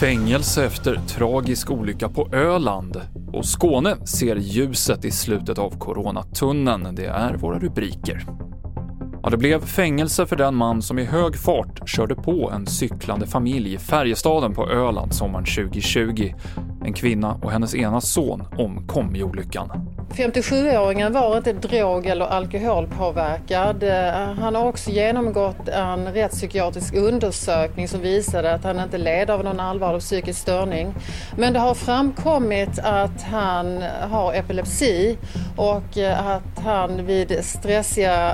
Fängelse efter tragisk olycka på Öland. Och Skåne ser ljuset i slutet av coronatunneln. Det är våra rubriker. Ja, det blev fängelse för den man som i hög fart körde på en cyklande familj i Färjestaden på Öland sommaren 2020. En kvinna och hennes ena son omkom i olyckan. 57-åringen var inte drog eller alkoholpåverkad. Eh, han har också genomgått en rättspsykiatrisk undersökning som visade att han inte led av någon allvarlig psykisk störning. Men det har framkommit att han har epilepsi och eh, att han vid stressiga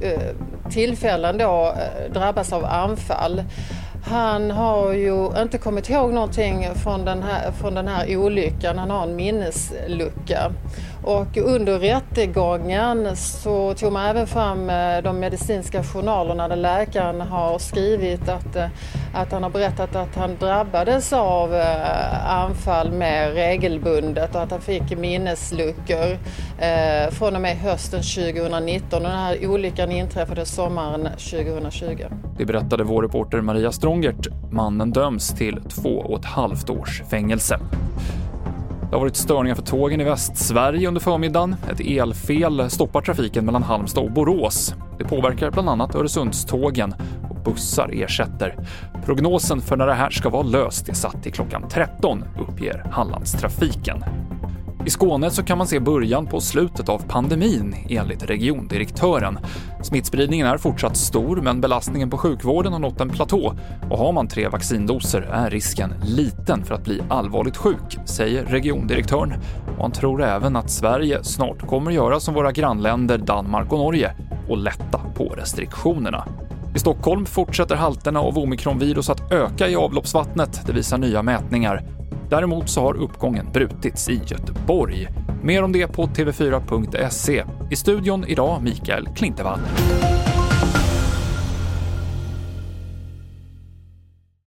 eh, tillfällen då drabbas av anfall. Han har ju inte kommit ihåg någonting från den här, från den här olyckan. Han har en minneslucka. Och under rättegången så tog man även fram eh, de medicinska journalerna där läkaren har skrivit att, eh, att han har berättat att han drabbades av eh, anfall mer regelbundet och att han fick minnesluckor från och med hösten 2019. och Den här olyckan inträffade sommaren 2020. Det berättade vår reporter Maria Strongert. Mannen döms till två och ett halvt års fängelse. Det har varit störningar för tågen i Västsverige under förmiddagen. Ett elfel stoppar trafiken mellan Halmstad och Borås. Det påverkar bland annat Öresundstågen och bussar ersätter. Prognosen för när det här ska vara löst är satt till klockan 13, uppger Hallandstrafiken. I Skåne så kan man se början på slutet av pandemin, enligt regiondirektören. Smittspridningen är fortsatt stor, men belastningen på sjukvården har nått en platå och har man tre vaccindoser är risken liten för att bli allvarligt sjuk, säger regiondirektören. Och han tror även att Sverige snart kommer göra som våra grannländer Danmark och Norge och lätta på restriktionerna. I Stockholm fortsätter halterna av omikronvirus att öka i avloppsvattnet, det visar nya mätningar. Däremot så har uppgången brutits i Göteborg. Mer om det på tv4.se. I studion idag Mikael Klintevall.